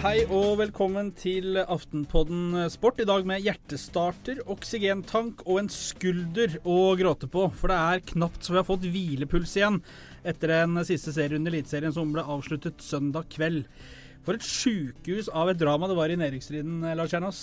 Hei og velkommen til Aftenpodden Sport. I dag med hjertestarter, oksygentank og en skulder å gråte på. For det er knapt så vi har fått hvilepuls igjen etter en siste serierunde i Eliteserien som ble avsluttet søndag kveld. For et sjukehus av et drama det var i nedrykksstriden, Lars Kjernås.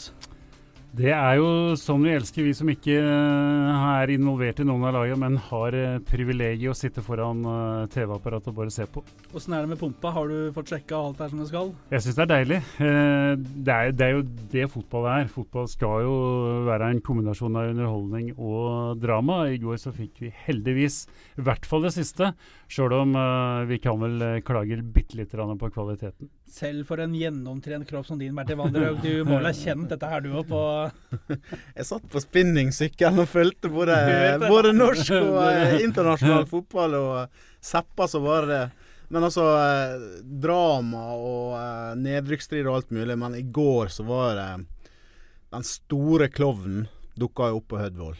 Det er jo sånn vi elsker, vi som ikke eh, er involvert i noen av lagene, men har eh, privilegiet å sitte foran uh, TV-apparatet og bare se på. Åssen er det med pumpa? Har du fått sjekka alt er som det skal? Jeg syns det er deilig. Det, er, det, er, jo det fotball er. Fotball skal jo være en kombinasjon av underholdning og drama. I går så fikk vi heldigvis i hvert fall det siste, sjøl om uh, vi kan vel klage bitte litt på kvaliteten. Selv for en gjennomtrent kropp som din, Bertil Wanderhaug, du må vel ha kjent dette her du òg på Jeg satt på spinningsykkelen og fulgte både, både, norsk og eh, internasjonal fotball og seppa så var det. Men altså eh, Drama og eh, nedrykksstrid og alt mulig. Men i går så var det Den store klovnen dukka jo opp på Hødvoll.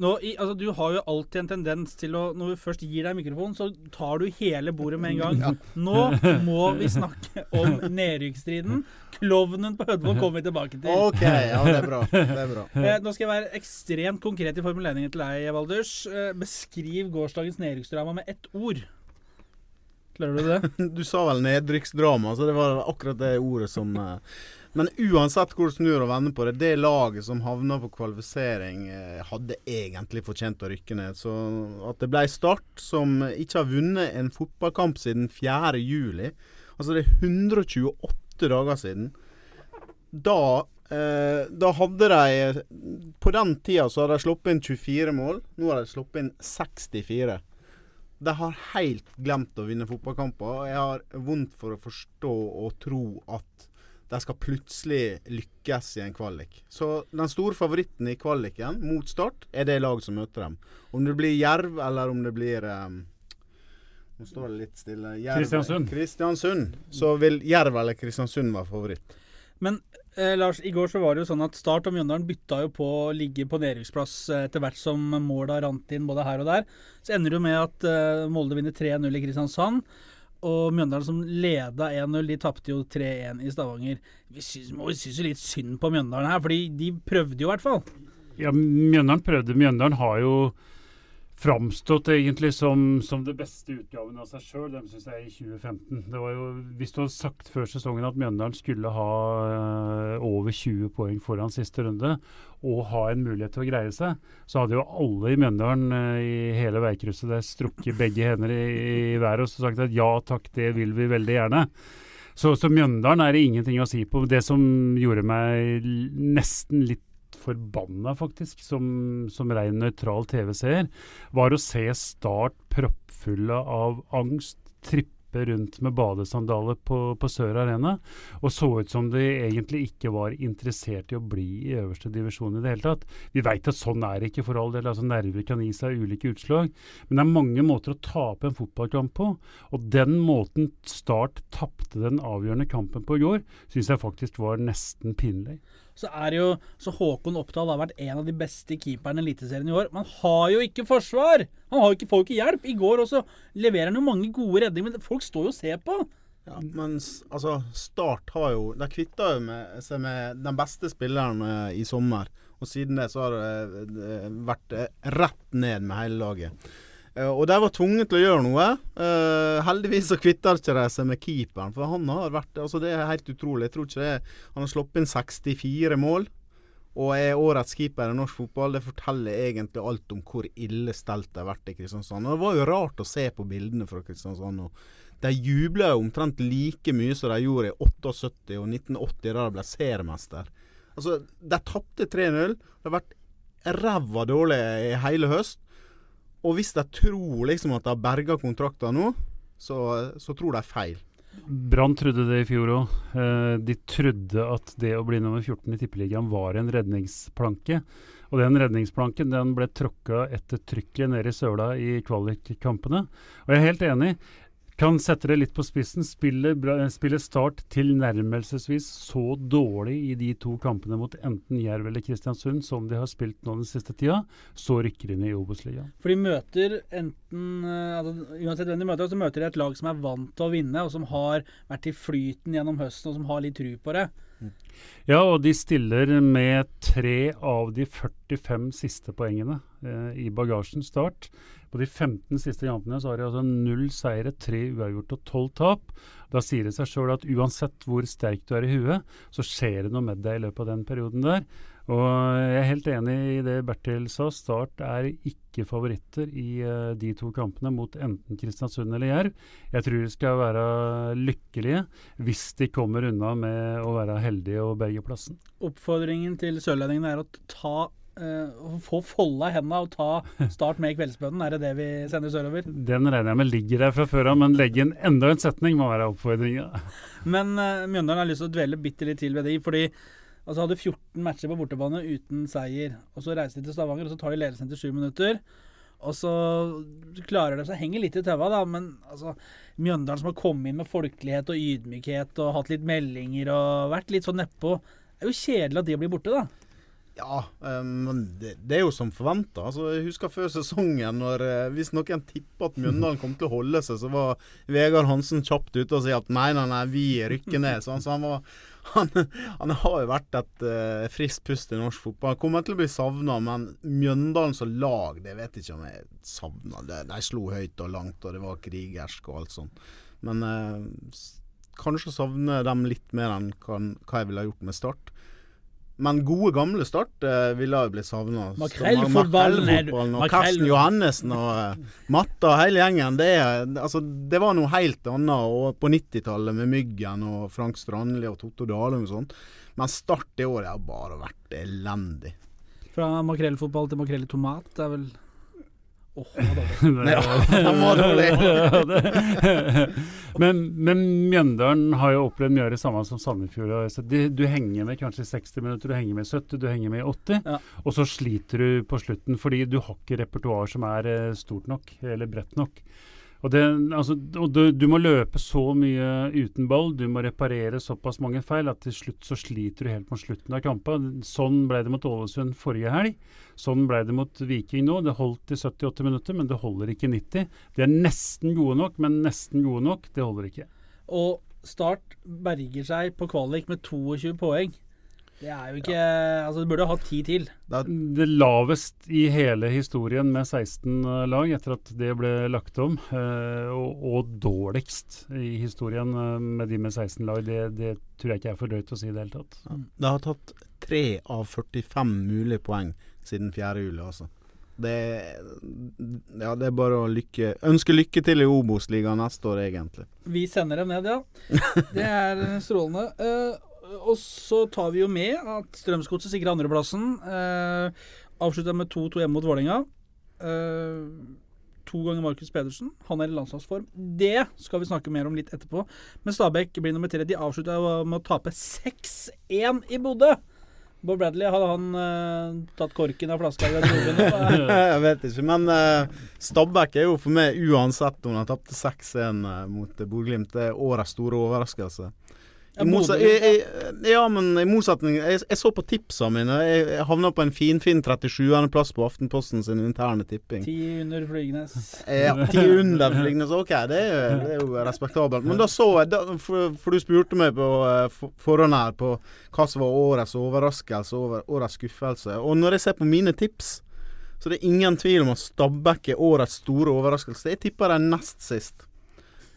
Nå, i, altså, du har jo alltid en tendens til å Når vi først gir deg mikrofonen, så tar du hele bordet med en gang. Ja. Nå må vi snakke om nedrykksstriden. Klovnen på Hødvold kommer vi tilbake til. Ok, ja, det er bra. Det er bra. Eh, nå skal jeg være ekstremt konkret i formuleringen til deg, Valders. Eh, beskriv gårsdagens nedrykksdrama med ett ord. Klarer du det? Du sa vel nedrykksdrama, så det var akkurat det ordet som eh, men uansett hvor du snur og vender på det, det laget som havna på kvalifisering, eh, hadde egentlig fortjent å rykke ned. Så at det ble Start, som ikke har vunnet en fotballkamp siden 4. juli, altså det er 128 dager siden, da eh, da hadde de På den tida så hadde de sluppet inn 24 mål. Nå har de sluppet inn 64. De har helt glemt å vinne fotballkamper. Jeg har vondt for å forstå og tro at de skal plutselig lykkes i en kvalik. Så den store favoritten i kvaliken mot Start er det laget som møter dem. Om det blir Jerv eller om det blir um, Nå står det litt stille. Jerv, Kristiansund. Kristiansund. Så vil Jerv eller Kristiansund være favoritt. Men eh, Lars, i går så var det jo sånn at Start og Mjøndalen bytta jo på å ligge på nedrykksplass eh, etter hvert som måla rant inn både her og der. Så ender det jo med at eh, Molde vinner 3-0 i Kristiansand og Mjøndalen som leda 1-0, de tapte jo 3-1 i Stavanger. Vi syns, vi syns jo litt synd på Mjøndalen her, fordi de prøvde jo i hvert fall. Ja, Mjøndalen prøvde. Mjøndalen har jo framstått egentlig som, som det beste utgaven av seg sjøl, dem syns jeg, i 2015. Det var jo, Hvis du hadde sagt før sesongen at Mjøndalen skulle ha uh, over 20 poeng foran siste runde, og ha en mulighet til å greie seg, så hadde jo alle i Mjøndalen uh, i hele veikrysset der strukket begge hender i, i været og sagt at ja takk, det vil vi veldig gjerne. Så, så Mjøndalen er det ingenting å si på. Det som gjorde meg nesten litt forbanna, faktisk, som, som rein nøytral TV-seer, var å se Start proppfulle av angst, trippe rundt med badesandaler på, på, Sør Arena, og så ut som de egentlig ikke var interessert i å bli i øverste divisjon i det hele tatt. Vi veit at sånn er det ikke for all del, altså nerver kan gi seg ulike utslag, men det er mange måter å tape en fotballkamp på, og den måten Start tapte den avgjørende kampen på i går, syns jeg faktisk var nesten pinlig så er jo så Håkon Oppdal har vært en av de beste keeperne i Eliteserien i år. Man har jo ikke forsvar! Han har jo ikke, får jo ikke hjelp. I går også leverer han jo mange gode redninger, men folk står jo og ser på. Ja, men altså, Start har jo De kvitta jo med, seg med den beste spilleren eh, i sommer. Og siden det så har det eh, vært eh, rett ned med hele laget. Uh, og de var tvunget til å gjøre noe. Uh, heldigvis så kvitter ikke de seg med keeperen, for han har vært Altså Det er helt utrolig. Jeg tror ikke det Han har sluppet inn 64 mål og er årets keeper i norsk fotball. Det forteller egentlig alt om hvor ille stelt det har vært i Kristiansand. Og Det var jo rart å se på bildene fra Kristiansand. Og de jubla omtrent like mye som de gjorde i 78 og 1980, da de ble seriemester. Altså, De tapte 3-0. Det har vært ræva dårlig i hele høst. Og hvis de tror liksom at de har berga kontrakter nå, så, så, tror de feil. Brann trodde det i fjor òg. Eh, de trodde at det å bli nummer 14 i Tippeligaen var en redningsplanke. Og den redningsplanken den ble tråkka ettertrykkelig ned i søla i kvalikkampene. Og jeg er helt enig. Kan sette det litt på spissen. Spiller, bra- spiller Start tilnærmelsesvis så dårlig i de to kampene mot enten Jerv eller Kristiansund som de har spilt nå den siste tida, så rykker de ned i Obos-ligaen. For de møter enten eh, altså, Uansett hvem de møter, så møter de et lag som er vant til å vinne, og som har vært i flyten gjennom høsten, og som har litt tru på det. Ja, og de stiller med tre av de 45 siste poengene eh, i bagasjen start. På de 15 siste kampene så har de altså null seire, tre uavgjort og tolv tap. Da sier det seg sjøl at uansett hvor sterk du er i huet, så skjer det noe med deg i løpet av den perioden der. Og jeg er helt enig i det Bertil sa. Start er ikke favoritter i uh, de to kampene mot enten Kristiansund eller Jerv. Jeg tror de skal være lykkelige hvis de kommer unna med å være heldige og berge plassen. Oppfordringen til sørlendingene er å ta å få folda i hendene og ta start med kveldsbønnen. Er det det vi sender sørover? Den regner jeg med ligger der fra før av, men legge inn enda en setning må være oppfordringa. Men uh, Mjøndalen har lyst til å dvele bitte litt til ved de, fordi altså hadde 14 matcher på bortebane uten seier. og Så reiser de til Stavanger, og så tar de ledelsen til sju minutter. Og så klarer de seg, henger litt i taua, da, men altså Mjøndalen som har kommet inn med folkelighet og ydmykhet og hatt litt meldinger og vært litt sånn nedpå. Er jo kjedelig at de blir borte, da. Ja, eh, men det, det er jo som forventa. Altså, jeg husker før sesongen, når eh, hvis noen tippa at Mjøndalen kom til å holde seg, så var Vegard Hansen kjapt ute og sa at nei, nei, nei, vi rykker ned. Så han, så han, var, han, han har jo vært et uh, friskt pust i norsk fotball. Kommer til å bli savna, men Mjøndalen som lag, det vet jeg ikke om jeg savna. De, de slo høyt og langt, og det var krigersk og alt sånt. Men uh, kanskje savner dem litt mer enn hva jeg ville ha gjort med Start. Men gode, gamle Start eh, ville jo blitt savna. Makrellfotballen og Karsten Johannessen og eh, Matta og hele gjengen. Det, er- altså, det var noe helt annet og på 90-tallet med Myggen og Frank Strandli og Totto Dalum og sånt. Men Start i år har bare vært elendig. Fra makrellfotball til makrell i tomat er vel Åh, det var dårlig. Ja, den var dårlig. men, men Mjøndalen har jo opplevd mye av det samme som Sandefjord. så de- Du henger med kanskje 60 minutter, du henger med 70, du henger med 80. Ja. Og så sliter du på slutten fordi du har ikke repertoar som er eh, stort nok, eller bredt nok. Og, det, altså, og du, du må løpe så mye uten ball, du må reparere såpass mange feil at til slutt så sliter du helt mot slutten av kampen. Sånn ble det mot Ålesund forrige helg. Sånn ble det mot Viking nå. Det holdt i 78 minutter, men det holder ikke i 90. De er nesten gode nok, men nesten gode nok, det holder ikke. Og Start berger seg på kvalik med 22 poeng. Det er jo ikke Altså, du burde ha hatt ti til. Det, Det lavest i hele historien med 16 lag etter at det ble lagt om, eh, og, og dårligst i historien eh, med de med 16 lag, det, det tror jeg ikke er for drøyt å si i det hele tatt. det har tatt 3 av 45 mulige poeng siden 4. juli, altså. Det, ja, det er bare å lykke, ønske lykke til i Obos-ligaen neste år, egentlig. Vi sender dem ned, ja. Det er strålende. Eh, og så tar vi jo med at Strømsgodset sikrer andreplassen. Eh, Avslutta med 2-2 hjemme mot Vålerenga. Eh, to ganger Markus Pedersen. Han er i landslagsform. Det skal vi snakke mer om litt etterpå. Men Stabæk blir nummer tre. De avslutta med å tape 6-1 i Bodø. Bob Bradley, hadde han uh, tatt korken av flaska i garderoben? jeg vet ikke, men uh, Stabæk er jo for meg uansett om de tapte 6-1 uh, mot Bodø-Glimt. Det er årets store overraskelse. Ja, I motsa- jeg, jeg, ja, men i motsetning Jeg, jeg så på tipsa mine. Jeg, jeg havna på en finfin 37.-plass på Aftenposten sin interne tipping. Ti under Flygnes. Ja, ti under Flygnes. OK, det er, det er jo respektabelt. Men da så jeg, da, for, for du spurte meg på eh, for- forhånd her på hva som var årets overraskelse og årets skuffelse. Og når jeg ser på mine tips, så det er ingen tvil om at Stabæk er årets store overraskelse. Jeg tipper dem nest sist.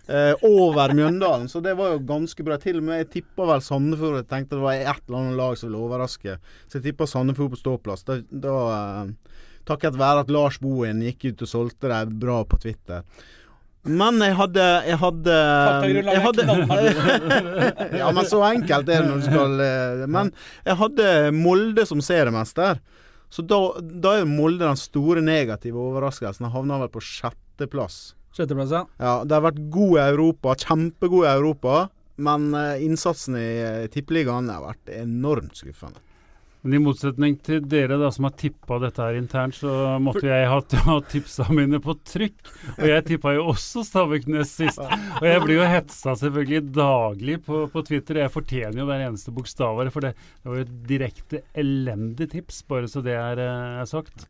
Eh, over Mjøndalen, så det var jo ganske bra. Til og med jeg tippa vel Sandefjord. Jeg tenkte det var et eller annet lag som ville overraske. Så jeg tippa Sandefjord på ståplass. Da, da eh, Takket være at Lars Bohin gikk ut og solgte det bra på Twitter. Men jeg hadde Jeg hadde, jeg hadde. Ja, men så enkelt er det når du skal eh, Men jeg hadde Molde som seriemester. Så da, da er Molde den store negative overraskelsen. Han havna vel på sjetteplass. Sjetteplass, ja. Ja, de har vært gode i Europa, kjempegode i Europa. Men eh, innsatsen i uh, tippeligaen har vært enormt skuffende. Men i motsetning til dere da som har tippa dette her internt, så måtte jeg ha, ha tipsa mine på trykk. Og jeg tippa jo også Stabæk-Nes sist. Og jeg blir jo hetsa selvfølgelig daglig på, på Twitter. Jeg fortjener jo hver eneste bokstav for det, det var jo et direkte elendig tips, bare så det er, eh, er sagt.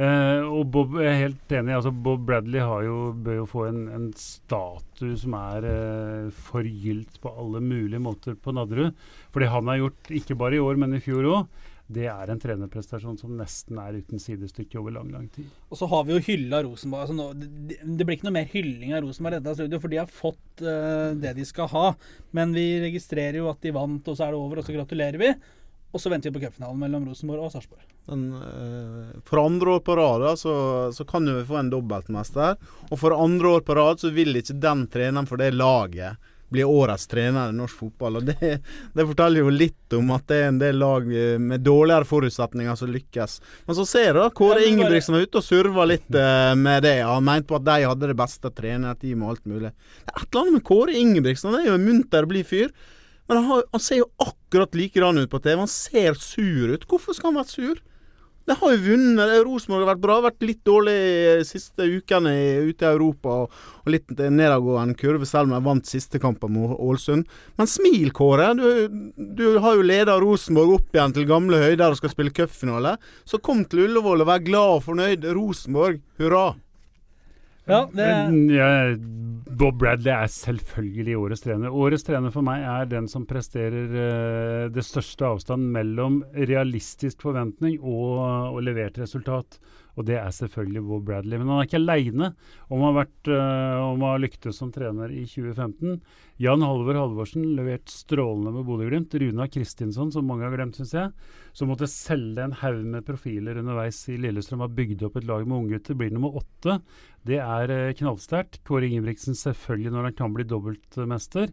Eh, og Bob jeg er helt enig. altså Bob Bradley jo, bør jo få en, en statue som er eh, forgylt på alle mulige måter på Nadderud. For det han har gjort, ikke bare i år, men i fjor òg, det er en trenerprestasjon som nesten er uten sidestykke over lang lang tid. Og så har vi jo hylla Rosenborg. Altså nå, det, det, blir ikke noe mer hylling av Rosenborg dette studioet, for de har fått eh, det de skal ha. Men vi registrerer jo at de vant, og så er det over, og så gratulerer vi. Og så venter vi på cupfinalen mellom Rosenborg og Sarpsborg. Uh, for andre år på rad så, så, kan vi få en dobbeltmester. Og for andre år på rad så vil ikke den treneren for det laget bli årets trener i norsk fotball. Og det, det, forteller jo litt om at det er en del lag eh, med dårligere forutsetninger som lykkes. Men så ser du da Kåre Ingebrigtsen var ute og surva litt uh, med det. Han mente på at de hadde det beste trenerteamet og alt mulig. Det er et eller annet med Kåre Ingebrigtsen. Han er jo en munter, blid fyr. Men han, har, han, ser jo akkurat likedan ut på TV. Han ser sur ut. Hvorfor skal han være sur? De har jo vunnet. Rosenborg har vært bra. Vært litt dårlig de siste ukene ute i Europa. Og, litt nedadgående kurve, selv om de vant siste kampen mot Ålesund. Men smil, Kåre. Du, du har jo leda Rosenborg opp igjen til gamle høyder og skal spille cupfinale. Så kom til Ullevål og vær glad og fornøyd. Rosenborg, hurra! Ja, det... Bob Bradley er selvfølgelig årets trener. Årets trener for meg er den som presterer uh, det største avstanden mellom realistisk forventning og, og levert resultat. Og det er selvfølgelig Bo Bradley. Men han er ikke aleine om, uh, om å ha lyktes som trener i 2015. Jan Halvor Halvorsen levert strålende med Bodø-Glimt. Runa Kristinsson, som mange har glemt, syns jeg, som måtte selge en haug med profiler underveis i Lillestrøm, har bygd opp et lag med unggutter, blir nummer åtte. Det er uh, knallsterkt. Kåre Ingebrigtsen selvfølgelig når han kan bli dobbeltmester.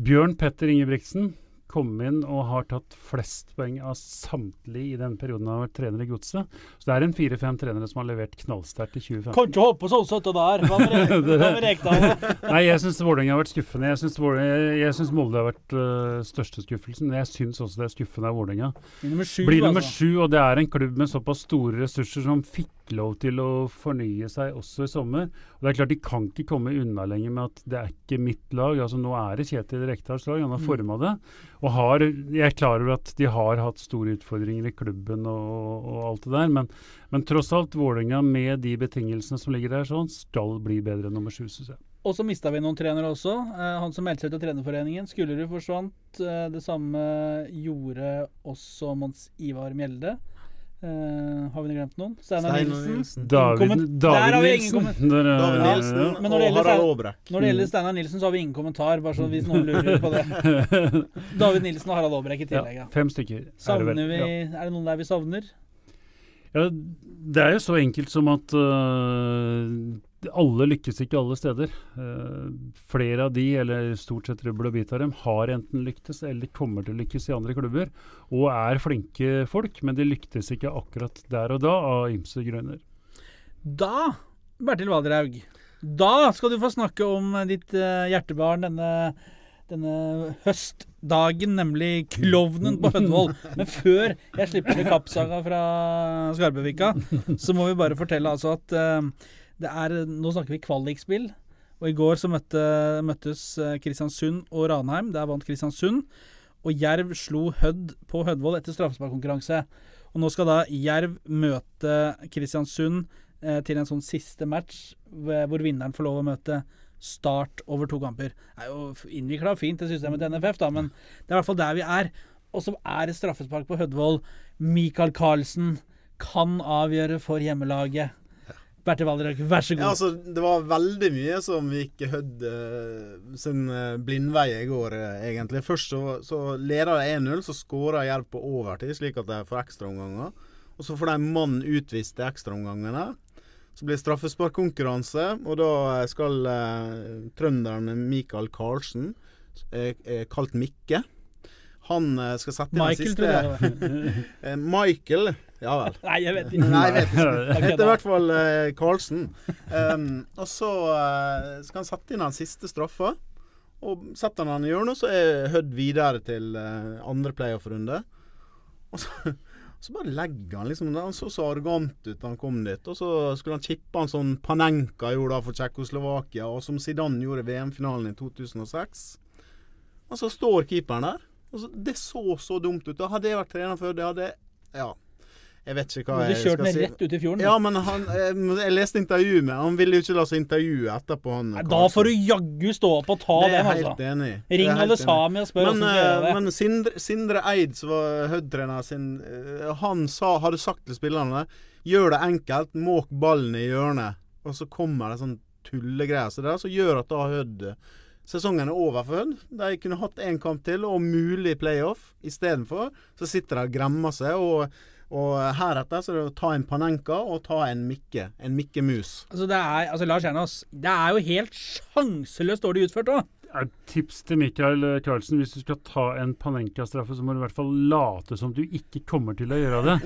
Bjørn Petter Ingebrigtsen kom inn og har tatt flest poeng av samtlige i den perioden han har vært trener i Godset. Så det er en fire-fem trenere som har levert knallsterkt i 2015. Kan ikke på sånn der! Hva med Rekdal? Nei, jeg syns Vålerenga har vært skuffende. Jeg syns Molde har vært uh, største skuffelsen. Jeg syns også det er skuffende av Vålerenga. Blir nummer altså. og det er en klubb med såpass store ressurser som fikk lov til å fornye seg også i sommer. Og det er klart De kan ikke komme unna lenger med at det er ikke mitt lag. altså Nå er det Kjetil Rekdals lag, han har mm. forma det. Og har, jeg er klar over at de har hatt store utfordringer i klubben og, og alt det der, men, men tross alt, Vålerenga med de betingelsene som ligger der, sånn, skal bli bedre enn nummer sju, syns jeg. Og så mista vi noen trenere også. Eh, han som meldte seg til Trenerforeningen. Skullerud forsvant. Eh, det samme gjorde også Mons Ivar Mjelde. Uh, har vi glemt noen? Steinar Nilsen. David, David Nilsen. Der, uh, David Nilsen ja. Aabrekk. Når det gjelder Steinar Nilsen, så har vi ingen kommentar, bare så hvis noen lurer på det. David Nilsen og Harald Aabrekk i tillegg. Ja, fem stykker. Er det, vi, er det noen der vi savner? Ja, det er jo så enkelt som at uh, alle lykkes ikke alle steder. Uh, flere av de, eller stort sett rubbel og bit av dem, har enten lyktes eller kommer til å lykkes i andre klubber. Og er flinke folk, men de lyktes ikke akkurat der og da, av ymse grunner. Da, Bertil Valderhaug, da skal du få snakke om ditt uh, hjertebarn denne, denne høstdagen, nemlig klovnen på Hødvoll. Men før jeg slipper til kappsaga fra Skarbevika, så må vi bare fortelle altså at uh, er, nå snakker vi kvalikspill. Og I går så møtte, møttes eh, Kristiansund og Ranheim. Der vant Kristiansund. Og Jerv slo Hødd på Hødvoll etter straffesparkkonkurranse. Og nå skal da Jerv møte Kristiansund eh, til en sånn siste match, hvor vinneren får lov å møte Start over to kamper. Det er jo innvikla fint, det systemet til NFF, da, men det er i hvert fall der vi er. Og så er det straffespark på Hødvoll. Michael Carlsen kan avgjøre for hjemmelaget. Bertil Valderhaug, vær så god. Ja, altså, det var veldig mye som gikk Hødd uh, sin uh, blindvei i går, uh, egentlig. Først så, så leder de 1-0, så skårer Jerv på overtid, slik at de får ekstraomganger. Og så får de mann utvist til ekstraomgangene. Så blir det straffesparkkonkurranse, og da skal trønderen Michael Karlsen, kalt Mikke han skal sette inn Michael, den siste Michael ja vel. Nei, jeg vet ikke. Nei, jeg vet ikke. Heter i hvert fall Carlsen Karlsen. Um, og så skal han sette inn den siste straffa. Og setter han den i hjørnet, så er Hødd videre til andre playoff-runde. Og så, så bare legger han liksom Han så så arrogant ut da han kom dit. Og så skulle han chippe han sånn Panenka gjorde da for Tsjekkoslovakia, og som Zidane gjorde i VM-finalen i 2006. Og så står keeperen der. Og så, det så så dumt ut. Da hadde jeg vært trener før, det hadde Ja. Jeg vet ikke hva jeg skal si. Du kjørte den rett ut i fjorden. Ja, men han, jeg, leste intervjuet med Han ville jo ikke la seg intervjue etterpå. Han, Nei, da får du jaggu stå opp og ta det den, altså. Det er Ring jeg helt alle enig i. sami og spør Men, hvordan skal eh, gjøre det. men Sindre, Sindre Eid, som var Hødd-trener sin, eh, han sa, hadde sagt til spillerne Gjør det enkelt, måk ballen i hjørnet. Og så kommer det sånn tullegreier som det der, som gjør at da Hødd Sesongen er over for Hødd. De kunne hatt én kamp til, og mulig playoff. Istedenfor så sitter de og gremmer seg. Og, og heretter så er det å ta en Panenka og ta en Mikke. En Mikke Mus. Altså, det er, altså, Lars Ernås, det er jo helt sjanseløst dårlig utført òg. Et tips til Mikael Karlsen. Hvis du skal ta en Panenka-straffe, så må du i hvert fall late som du ikke kommer til å gjøre det.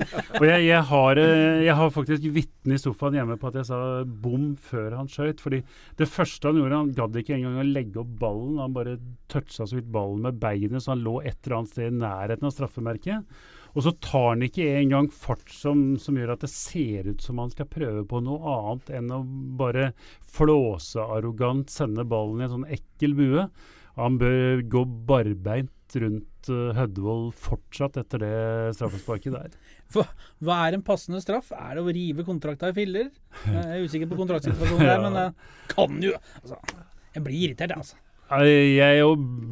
Og jeg, jeg, har, eh, jeg har faktisk vitne i sofaen hjemme på at jeg sa bom før han skøyt. fordi det første han gjorde, han gadd ikke engang å legge opp ballen. Han bare toucha så vidt ballen med beinet, så han lå et eller annet sted i nærheten av straffemerket. Og så tar han ikke engang fart som, som gjør at det ser ut som han skal prøve på noe annet enn å bare flåsearrogant sende ballen i en sånn ekkel bue. Han bør gå barbeint rundt uh, Hødvold fortsatt etter det straffesparket der. Hva er en passende straff? Er det å rive kontrakta i filler? Jeg er usikker på kontraktsituasjonen der, men jeg kan jo altså, Jeg blir irritert, altså. Jeg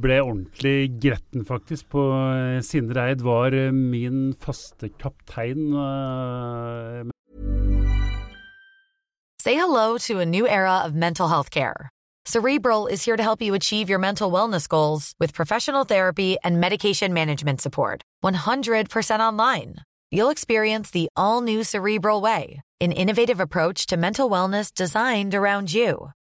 ble ordentlig gretten, faktisk. På eh, Sindre Eid var eh, min faste kaptein. eh, Say hello to a new era of mental health care. Cerebral is here to help you achieve your mental wellness goals with professional therapy and medication management support. 100% online. You'll experience the all new Cerebral Way, an innovative approach to mental wellness designed around you.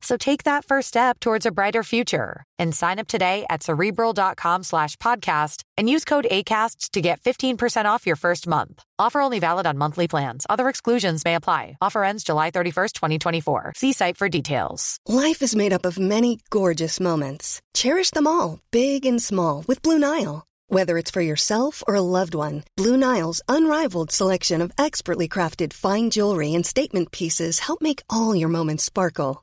So take that first step towards a brighter future and sign up today at cerebral.com slash podcast and use code ACAST to get 15% off your first month. Offer only valid on monthly plans. Other exclusions may apply. Offer ends July 31st, 2024. See site for details. Life is made up of many gorgeous moments. Cherish them all, big and small, with Blue Nile. Whether it's for yourself or a loved one, Blue Nile's unrivaled selection of expertly crafted fine jewelry and statement pieces help make all your moments sparkle.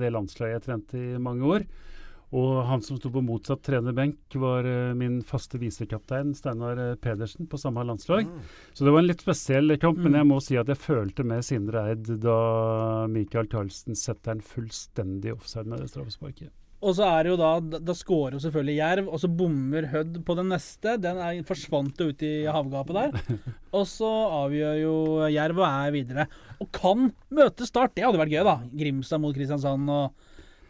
det landslaget jeg trente i mange år. Og han som sto på motsatt trenerbenk, var uh, min faste visekaptein Steinar eh, Pedersen på samme landslag. Så det var en litt spesiell kamp, men jeg må si at jeg følte med Sindre Eid da Michael Carlsen setter den fullstendig offside med det straffesparket. Og så er det jo da Da, scorer jo selvfølgelig Jerv, og så bommer Hødd på den neste. Den er, forsvant jo ut i havgapet der. Og så avgjør jo Jerv og er videre. Og kan møte Start. Det hadde vært gøy, da. Grimstad mot Kristiansand. og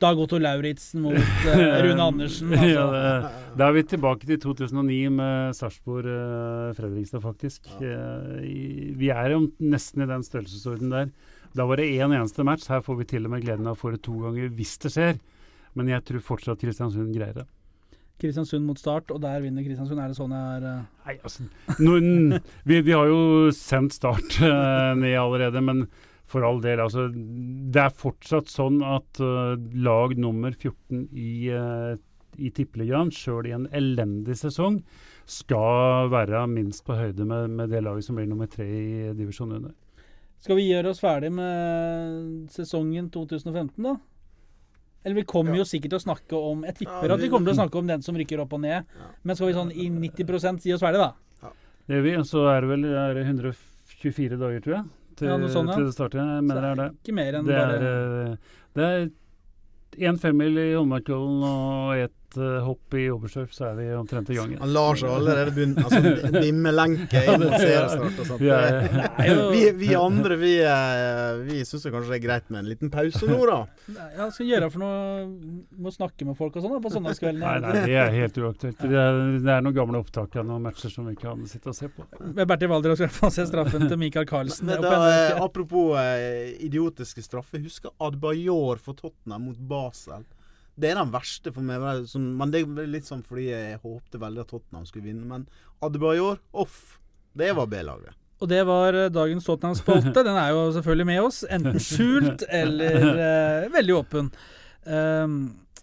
Dag Otto Lauritzen mot uh, Rune Andersen. Altså. ja, det, da er vi tilbake til 2009 med Sarpsborg-Fredrikstad, faktisk. Eh, i- vi er jo nesten i den størrelsesorden der. Da var det én eneste match. Her får vi til og med gleden av å få det to ganger hvis det skjer. Men jeg tror fortsatt Kristiansund greier det. Kristiansund mot Start, og der vinner Kristiansund. Er det sånn jeg er Uh... Nei, altså, noen, vi, vi har jo sendt Start uh, ned allerede, men for all del. Altså, det er fortsatt sånn at uh, lag nummer 14 i, uh, i Tippeligaen, sjøl i en elendig sesong, skal være minst på høyde med, med det laget som blir nummer tre i divisjonen under. Skal vi gjøre oss ferdig med sesongen 2015, da? Eller vi kommer jo sikkert til å snakke om Jeg tipper Ja, at vi kommer til å snakke om den som rykker opp og ned. Men skal vi sånn i 90 si oss ferdig, da? Det gjør vi, og så er det vel er det 124 dager, tror jeg, til, ja. til det starter. Jeg mener det er det. Ikke mer enn Det er, bare eh, det er én femmil i Holmenkollen og ett eh, hopp i Oberstdorf, så er vi omtrent i gang. igjen. Han Lars har allerede begynt altså, Bimmelenke inn mot seriestart og sånt. Vi Vi, vi andre vi, eh, vi syns kanskje det er greit med en liten pause nå, da. Ja, skal gjøre for noe Må snakke med folk og sånn på søndagskveldene. nei, nei, det er helt uaktuelt. Det er, det er noen gamle opptak av noen matcher som vi kan sitte og se på. Bertil Walder skal få se straffen til Michael Carlsen. Men, da, eh, apropos eh, idiotiske straffer. Husker Adbayor for Tottenham mot Basel. Det er den verste for meg. men det er Sånn, men det er litt sånn fordi jeg håpte veldig at Tottenham skulle vinne. Men Adebayor off. Det var B-laget. Og det var eh, dagens Tottenham-spalte. Den er jo selvfølgelig med oss. Enten skjult eller uh, veldig åpen. Um,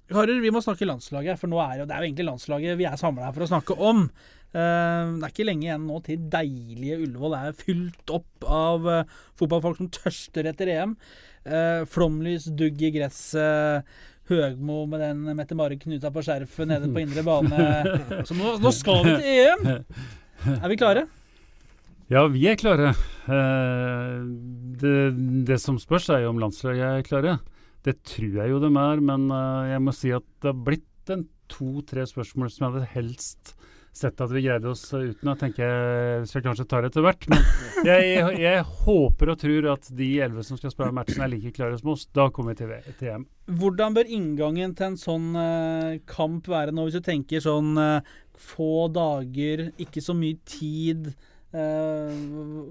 Karer, vi må snakke landslaget, for nå er jo, det er jo egentlig landslaget vi er samla her for å snakke om. Uh, det er ikke lenge igjen nå til deilige Ullevål er fylt opp av uh, fotballfolk som tørster etter EM. Uh, flomlys, dugg i gresset, Høgmo med den Mette-Marit knuta på skjerfet nede på indre bane. Så nå, nå skal vi til EM! Er vi klare? Ja, vi er klare. Eh, det, det som spørs, er jo om landslaget er klare. Det tror jeg jo de er, men eh, jeg må si at det har blitt en to-tre spørsmål som jeg hadde helst sett at vi greide oss uten. å tenke jeg vi kanskje tar det etter hvert. Men jeg, jeg håper og tror at de elleve som skal spille matchen, er like klare som oss. Da kommer vi til, til EM. Hvordan bør inngangen til en sånn eh, kamp være nå, hvis du tenker sånn eh, få dager, ikke så mye tid? eh,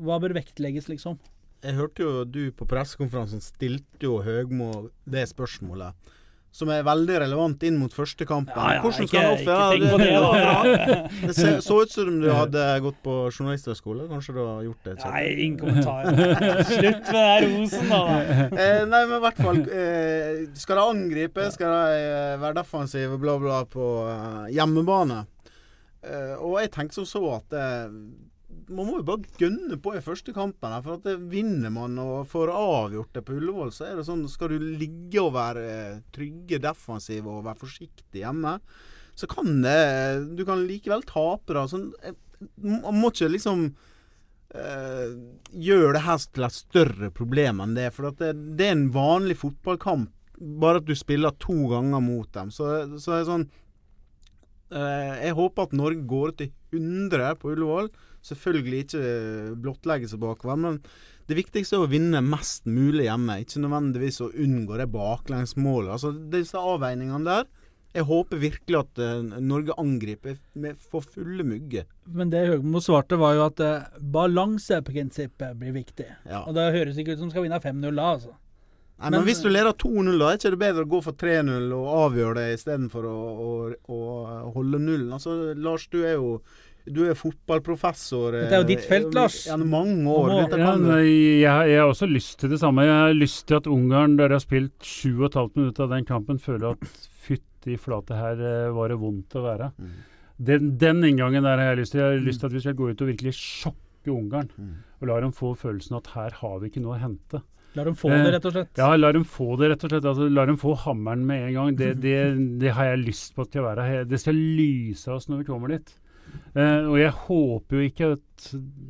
hva bør vektlegges, liksom? Jeg hørte jo du på pressekonferansen stilte jo Høgmo det spørsmålet. Som er veldig relevant inn mot første kampen. Hvordan skal han oppføre det. Det ser- så ut som du hadde gått på journalisthøgskole. Kanskje du har gjort det? Nei, ingen kommentar. Slutt med den rosen, da. Eh, nei, men i hvert fall eh, Skal de angripe? Skal de eh, være defensive, bla, bla, på eh, hjemmebane? Eh, og jeg tenker som så at eh, man må jo bare gønne på i første kampen. her, For at det vinner man og får avgjort det på Ullevål, så er det sånn Skal du ligge og være eh, trygge defensiv og være forsiktig hjemme, så kan det Du kan likevel tape, da. Sånn, eh, man må ikke liksom eh, gjøre det her til et større problem enn det. For det, det er en vanlig fotballkamp, bare at du spiller to ganger mot dem. Så, så er det sånn eh, Jeg håper at Norge går til 100 på Ullevål. Selvfølgelig ikke blottlegge seg bakover, men det viktigste er å vinne mest mulig hjemme. Ikke nødvendigvis å unngå det baklengsmålet. Altså, disse avveiningene der Jeg håper virkelig at uh, Norge angriper med for fulle mugger. Men det Høgmo svarte, var jo at uh, balanseprinsippet blir viktig. Ja. Og det høres ikke ut som skal vinne 5-0 da, altså. Nei, men, Men- hvis du leder 2-0, da er ikke det bedre å gå for 3-0 og avgjøre det istedenfor å, å, å holde nullen? Altså, Lars, du er jo du er fotballprofessor. Dette er jo ditt felt, eh, Lars. Gjennom mange år. Må- Dette Ja, du. jeg, jeg har også lyst til det samme. Jeg har lyst til at Ungarn, der jeg har spilt 7,5 minutter av den kampen, føler at fytti flate, her eh, var det vondt å være. Mm. Den, den inngangen der har jeg lyst til. Jeg har lyst til at vi skal gå ut og virkelig sjokke Ungarn. Mm. Og la dem få følelsen at her har vi ikke noe å hente. La dem få det, rett og slett. Ja, la dem få det, rett og slett. Altså, la dem få hammeren med en gang. Det, det, det har jeg lyst på til å være. her. Det skal lyse oss når vi kommer dit. Eh, og jeg håper jo ikke at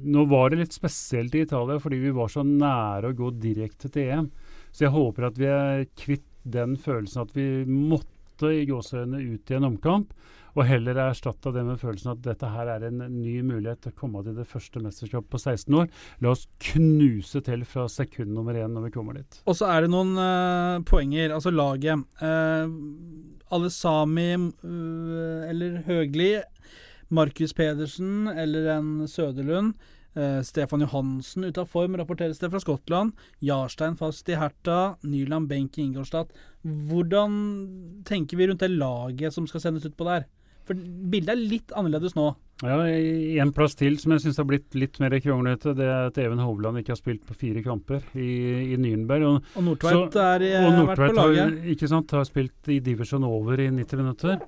Nå var det litt spesielt i Italia fordi vi var så nære å gå direkte til EM. Så jeg håper at vi er kvitt den følelsen at vi måtte i gåseøynene ut i en omkamp, og heller erstatta det med følelsen at dette her er en ny mulighet til å komme til det første mesterskapet på 16 år. La oss knuse til fra sekund nummer én når vi kommer dit. Og så er det noen uh, poenger. Altså laget. Uh, alle Sami uh, eller Høgli, Markus Pedersen eller en Søderlund. Uh, Stefan Johansen ute av form, rapporteres det fra Skottland. Jarstein fast i Herta. Nyland benk i Ingolstadt. Hvordan tenker vi rundt det laget som skal sendes ut på der? For bildet er litt annerledes nå. Ja, En plass til som jeg syns har blitt litt mer kronglete, det er at Even Hovland ikke har spilt på fire kamper i, i Nürnberg. Og, og Nordtveit er og Nordtveit vært på laget. Har, ikke sant, har spilt i divisjon over i 90 minutter.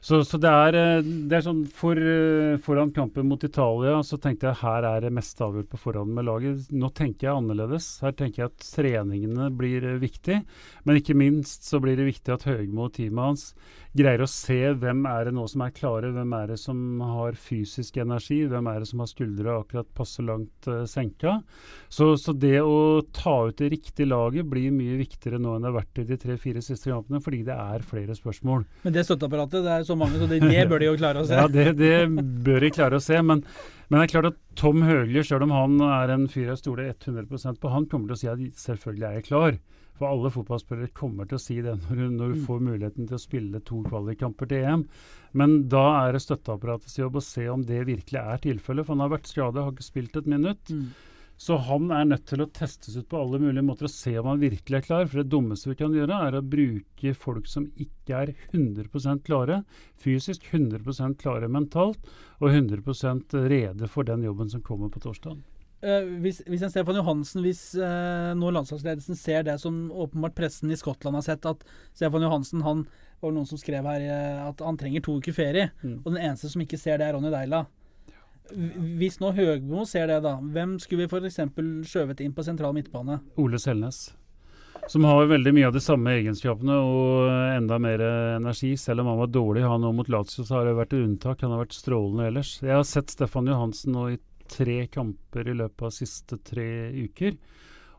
Så, så det, er, eh, det, er, sånn for, eh, Foran kampen mot Italia så tenkte jeg her er det mest avgjort på forhånd med laget. Nå tenker jeg annerledes. Her tenker jeg at treningene blir eh, viktig. Men ikke minst så blir det viktig at Høgmo og teamet hans greier å se hvem er det nå som er klare, hvem er det som har fysisk energi, hvem er det som har skuldre akkurat passe langt uh, senka. Så, så, det å ta ut det riktige laget blir mye viktigere nå enn det har vært i de tre-fire siste kampene, fordi det er flere spørsmål. Men det støtteapparatet, det er så mange, så det, det bør de jo klare å se. ja, det, det bør de klare å se. men men det er klart at Tom Høgli, selv om han er en fyr jeg stoler 100% på, han kommer til å si at selvfølgelig er jeg klar. For alle fotballspillere kommer til å si det når, når du mm. får muligheten til å spille to kvalikkamper til EM. Men da er det støtteapparatets jobb å se om det virkelig er tilfellet. For han har vært skadet, har ikke spilt et minutt. Mm. Så han er nødt til å testes ut på alle mulige måter og se om han virkelig er klar. For det dummeste vi kan gjøre, er å bruke folk som ikke er 100% klare fysisk, 100% klare mentalt og 100% rede for den jobben som kommer på torsdag. Uh, hvis, hvis en Stefan Johansen, hvis uh, nå landslagsledelsen ser det som åpenbart pressen i Skottland har sett, at Stefan Johansen han var noen som skrev her uh, at han trenger to uker ferie, mm. og den eneste som ikke ser det, er Ronny Deila. Hvis nå Høgmo ser det, da, hvem skulle vi f.eks. skjøvet inn på sentral midtbane? Ole Selnes. Som har veldig mye av de samme egenskapene og enda mer energi. Selv om han var dårlig han nå mot Lazio, så har det vært unntak. Han har vært strålende ellers. Jeg har sett Stefan Johansen nå i tre kamper i løpet av siste tre uker.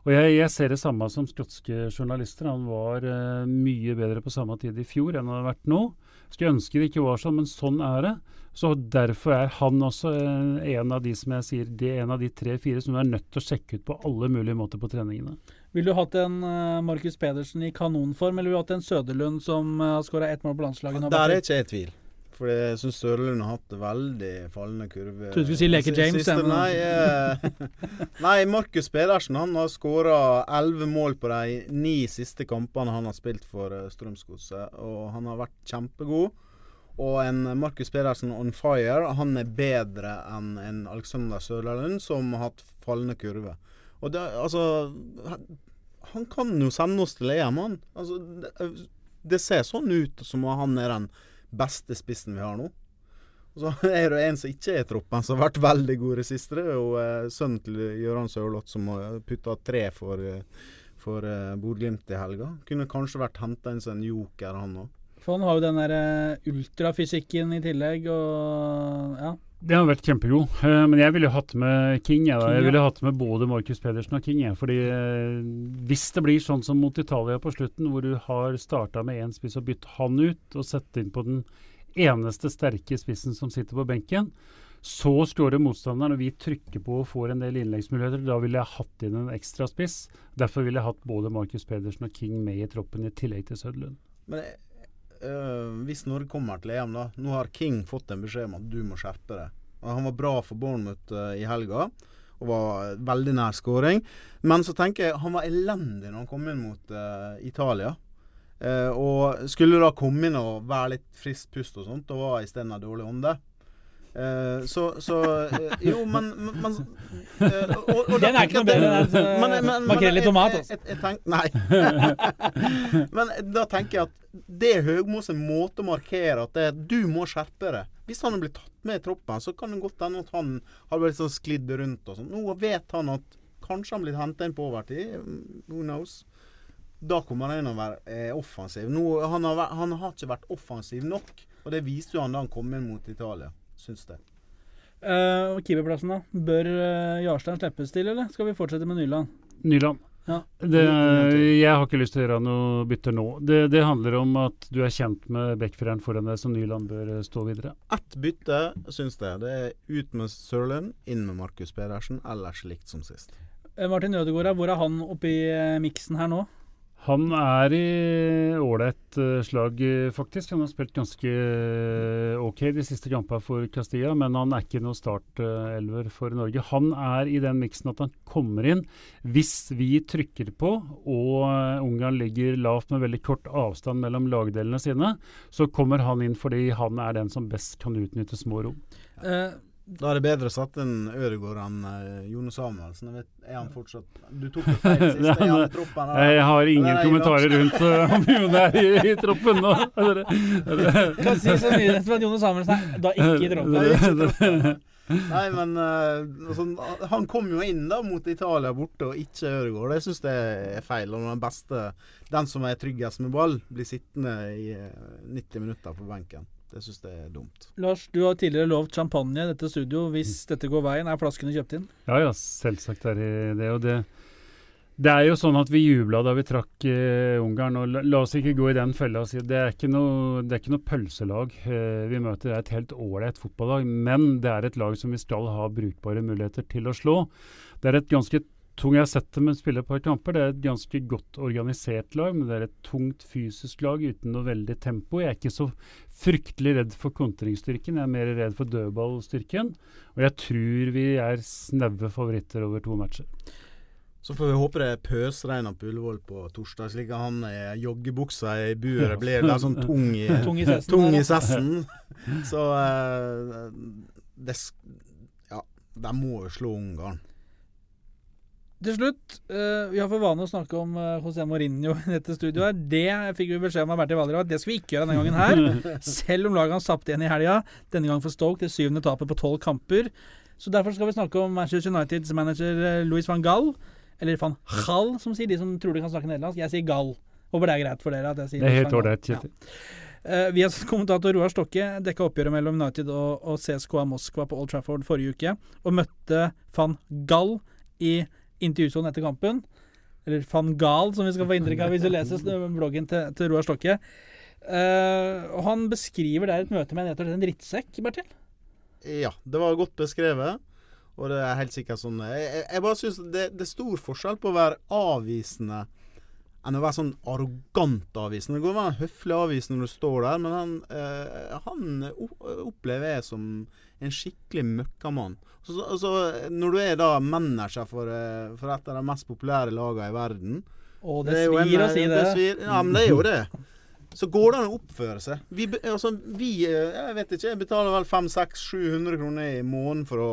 Og jeg, jeg ser det samme som skotske journalister. Han var uh, mye bedre på samme tid i fjor enn han har vært nå. Skulle ønske det ikke var sånn, men sånn er det. Så Derfor er han også uh, en av de som jeg sier, det er en av de tre-fire som du er nødt til å sjekke ut på alle mulige måter på treningene. Vil du hatt en uh, Markus Pedersen i kanonform, eller vil du hatt en Søderlund som har skåra ett mål på landslaget? Ja, der er ikke jeg i tvil. For jeg syns Sørlund har hatt veldig fallende kurve. Trodde du skulle si Leke James. Siste, nei, eh, nei, Markus Pedersen han har skåra elleve mål på de ni siste kampene han har spilt for uh, Strømsgodset. Og han har vært kjempegod. Og en Markus Pedersen on fire, han er bedre enn en Alexander Sørlund, som har hatt fallende kurve. Og det, altså Han kan jo sende oss til EM, han. Altså, det, det ser sånn ut som han er den beste spissen vi har nå. Og så er det en som ikke er i troppen, som har vært veldig god i det siste. Er eh, sønnen til Gøran Sørloth som har putta tre for, eh, for eh, Bodø-Glimt i helga. Kunne kanskje vært henta inn som en joker, han òg. For han har jo den der uh, ultrafysikken i tillegg, og ja. Det har vært kjempegod, uh, men jeg ville hatt med King. Jeg, King, jeg ville hatt med både Markus Pedersen og King. Jeg, fordi uh, Hvis det blir sånn som mot Italia på slutten, hvor du har starta med én spiss og bytt han ut, og sett inn på den eneste sterke spissen som sitter på benken, så står det motstanderen, og vi trykker på og får en del innleggsmuligheter. Da ville jeg hatt inn en ekstra spiss. Derfor ville jeg hatt både Markus Pedersen og King med i troppen, i tillegg til Sødlund. Men uh, hvis Norge kommer til EM, da Nå har King fått en beskjed om at du må skjerpe deg. Han var bra for Bournemouth uh, i helga og var veldig nær skåring. Men så tenker jeg han var elendig når han kom inn mot uh, Italia. og skulle da komme inn og være litt frisk pust og sånt, og var isteden av dårlig ånde. Uh, så, så uh, Jo, men, men uh, og, og Den er ikke noe bedre enn makrell i tomat, altså. nei. men da tenker jeg at det er Høgmos måte å markere at det, du må skjerpe deg. Hvis han blitt tatt med i troppen, så kan det godt hende at han har blitt sånn sklidd rundt og sånn. Nå vet han at kanskje han blir henta inn på overtid. Who knows? Da kommer han inn og være offensiv. Nå, han, har, han har ikke vært offensiv nok, og det viste jo han da han kom inn mot Italia syns det. Uh, Keeperplassen, da. Bør uh, Jarstein slippes til, eller skal vi fortsette med Nyland? Nyland. Det, jeg har ikke lyst til å gjøre noe bytter nå. Det, det handler om at du er kjent med backfireren foran deg, så Nyland bør eh, stå videre. Ett bytte, syns jeg. Det er ut med Sørlund, inn med Markus Pedersen. Ellers likt som sist. Eh, Martin Ødegaard, hvor er han oppi miksen her nå? Han er i ålreit uh, slag, eh, faktisk. Han har spilt ganske eh, OK de siste kampene for Castilla, men han er ikke noe startelver for Norge. Han er i den miksen at han kommer inn hvis vi trykker på og uh, Ungarn ligger lavt med veldig kort avstand mellom lagdelene sine. Så kommer han inn fordi han er den som best kan utnytte små rom. Eh, Da er det bedre å sette en Ødegaard enn uh, Jone Samuelsen. Jeg vet, er han fortsatt Du tok det feil sist. Er han i troppen? eller? Jeg har ingen er kommentarer rundt uh, om Jone er i, i troppen nå. Kan si så mye som at Jone Samuelsen er da ikke i troppen. Nei, men uh, altså, han kom jo inn da mot Italia borte, og ikke Ødegaard. Det syns jeg er feil. Og den beste, den som er tryggest med ball, blir sittende i uh, 90 minutter på benken. Det syns jeg er dumt. Lars, du har tidligere lovt champagne i dette studio hvis dette går veien. Er flaskene kjøpt inn? Ja, ja, selvsagt er det det. Og det, det er jo sånn at vi jubla da vi trakk eh, Ungarn. og la, la oss ikke gå i den fella og si det er ikke noe, det er ikke noe pølselag eh, vi møter. Det er et helt ålreit fotballag, men det er et lag som vi skal ha brukbare muligheter til å slå. Det er et ganske tung Jeg har sett dem spille på et kamper. Det er et ganske godt organisert lag, men det er et tungt fysisk lag uten noe veldig tempo. Jeg er ikke så fryktelig redd for kontringsstyrken, jeg er mer redd for dødballstyrken. Og jeg tror vi er snaue favoritter over to matcher. Så får vi håpe det er pøsregner på Ullevål på torsdag, slik at han i joggebuksa i buret blir litt sånn tung i, Tung i sessen. Så uh, det, Ja, de må jo slå Ungarn. Til slutt, eh, vi har for vane å snakke om uh, José Mourinho i dette studioet. Det fikk vi beskjed om av Bertil Valderhaug at det skal vi ikke gjøre denne gangen her. Selv om laget hans tapte igjen i helga, denne gangen for Stoke, det syvende tapet på tolv kamper. Så derfor skal vi snakke om Manchester Uniteds manager eh, Louis van Gall, Eller van Hall, som sier de som tror de kan snakke nederlandsk. Jeg sier Gall. Håper det er greit for dere at jeg sier Det er helt ordentlig. Ålreit, Kjetil. Eh, vi har kommentator Roar Stokke dekka oppgjøret mellom United og, og CSKA Moskva på Old Trafford forrige uke, og møtte van Gall i intervjusonen etter kampen. Eller van Gaal, som vi skal få inntrykk av hvis du leser bloggen til, til Roar Stokke. Uh, og Han beskriver der et møte med en en drittsekk, Bertil. Ja, det var godt beskrevet. Og det er helt sikkert sånn Jeg, jeg, bare syns det, det er stor forskjell på å være avvisende enn å være sånn arrogant avvisende. Det går an å være høflig avvisende når du står der, men han, eh, han opplever jeg som en skikkelig møkkamann. Så, så, når du er da manager for, eh, for et av de mest populære lagene i verden Og det, det svir en- å si det. svir, ja, men det er jo det. Så går det an å oppføre seg. Vi, altså, vi eh, Jeg vet ikke, jeg betaler vel 500-700 kroner i måneden for å,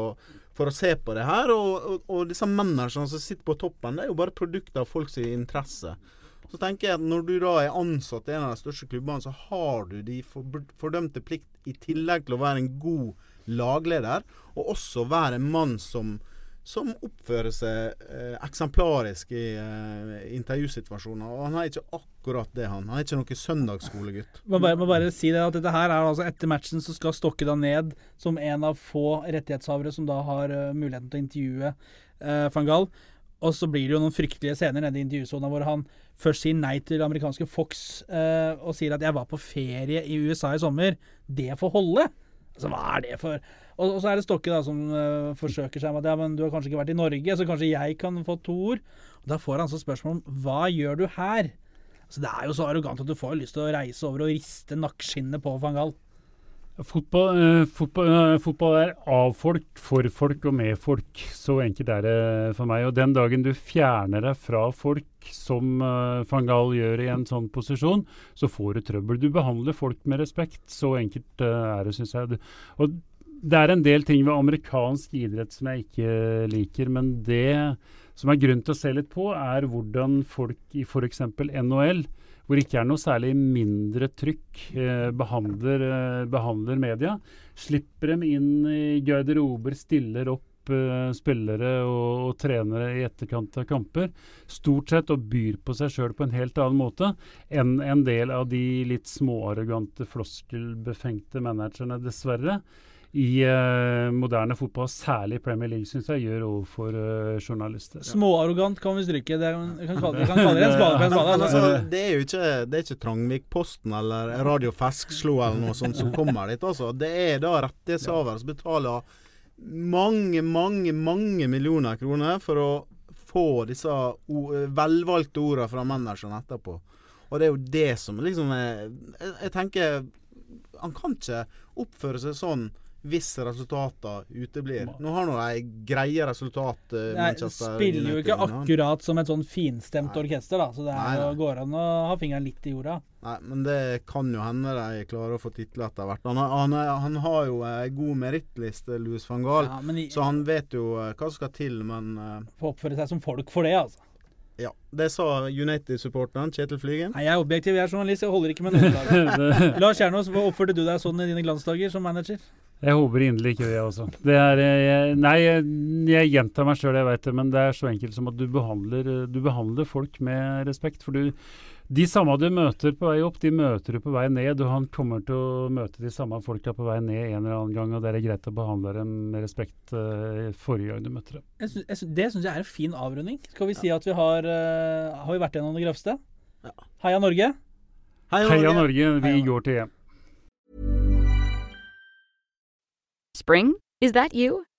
for å se på det her. Og, og, og disse managerne som sitter på toppen, det er jo bare produkter av folks interesse. Så tenker jeg at når du da er ansatt i en av de største klubbene, så har du de fordømte plikt, i tillegg til å være en god lagleder, og også være en mann som som oppfører seg eh, eksemplarisk i eh, intervjusituasjoner. Og han er ikke akkurat det, han. Han er ikke noen søndagsskolegutt. Man bare, må bare si det at dette her er altså Etter matchen så skal Stokke da ned som en av få rettighetshavere som da har uh, muligheten til å intervjue uh, van Gaal. Og så blir det jo noen fryktelige scener nede i intervjusona hvor han først sier nei til amerikanske Fox uh, og sier at 'jeg var på ferie i USA i sommer'. Det får holde. Altså, hva er det for Og, og så er det Stokke da som uh, forsøker seg med at ja, men du har kanskje ikke vært i Norge, så kanskje jeg kan få to ord. Og Da får han så spørsmål om hva gjør du her? Så det er jo så arrogant at du får lyst til å reise over og riste nakkeskinnet på van Gaal. Fotball, eh, fotball, eh, fotball er av folk, for folk og med folk. Så enkelt er det for meg. Og den dagen du fjerner deg fra folk, som eh, van Gaal gjør i en sånn posisjon, så får du trøbbel. Du behandler folk med respekt. Så enkelt eh, er det, syns jeg. Og det er en del ting ved amerikansk idrett som jeg ikke liker, men det som er grunn til å se litt på, er hvordan folk i f.eks. NHL hvor det ikke er noe særlig mindre trykk, eh, behandler, eh, behandler media. Slipper dem inn i garderober, stiller opp eh, spillere og, og trenere i etterkant av kamper. Stort sett og byr på seg sjøl på en helt annen måte enn en del av de litt småarrogante, floskelbefengte managerne, dessverre. I uh, moderne fotball, særlig Premier League, syns jeg, gjør overfor uh, journalister. Småarrogant kan vi stryke. Det, vi kan kalle, kan kalle det en spade for en spade. Altså. altså, det er jo ikke, det er ikke Trangvikposten eller Radio Feskslo eller noe sånt som kommer dit. Altså. Det er da rettighetshaver som betaler mange, mange, mange millioner kroner for å få disse o velvalgte ordene fra manageren etterpå. Og det er jo det som liksom er Jeg, jeg tenker Han kan ikke oppføre seg sånn hvis resultatene uteblir. Nå har nå de greie resultat. uh, Manchester Nei, spiller jo ikke akkurat som et sånn finstemt Nei. orkester, da. Så det er, Nei, jo- går an å ha fingeren litt i jorda. Nei, men det kan jo hende de klarer å få titler etter hvert. Han, han, han har jo ei god merittliste, Louis van Gaal, Ja, i, så han vet jo eh, hva som skal til. Men uh, får oppføre seg som folk for det, altså. ja, det sa United-supporteren Kjetil Flygen. Nei, jeg er objektiv, jeg er journalist, jeg holder ikke med noen lag. Lars Kjernås, oppførte du deg sånn i dine glansdager som manager? Jeg håper inderlig ikke det, altså. også. Det er, eh, jeg, nei, jeg, jeg gjentar meg sjøl, jeg veit det, men det er så enkelt som at du behandler, eh, du behandler folk med respekt. For du, de samme du møter på vei opp, de møter du på vei ned. Og han kommer til å møte de samme folka på vei ned en eller annen gang, og det er greit å behandle dem med respekt uh, forrige gang du møter dem. Jeg synes, jeg syns- det syns jeg er en fin avrunding. Skal vi si at vi har uh, Har vi vært gjennom det grøvste? Ja. Heia Norge. Heia Norge, vi Heia går til EM. Spring? Is that you?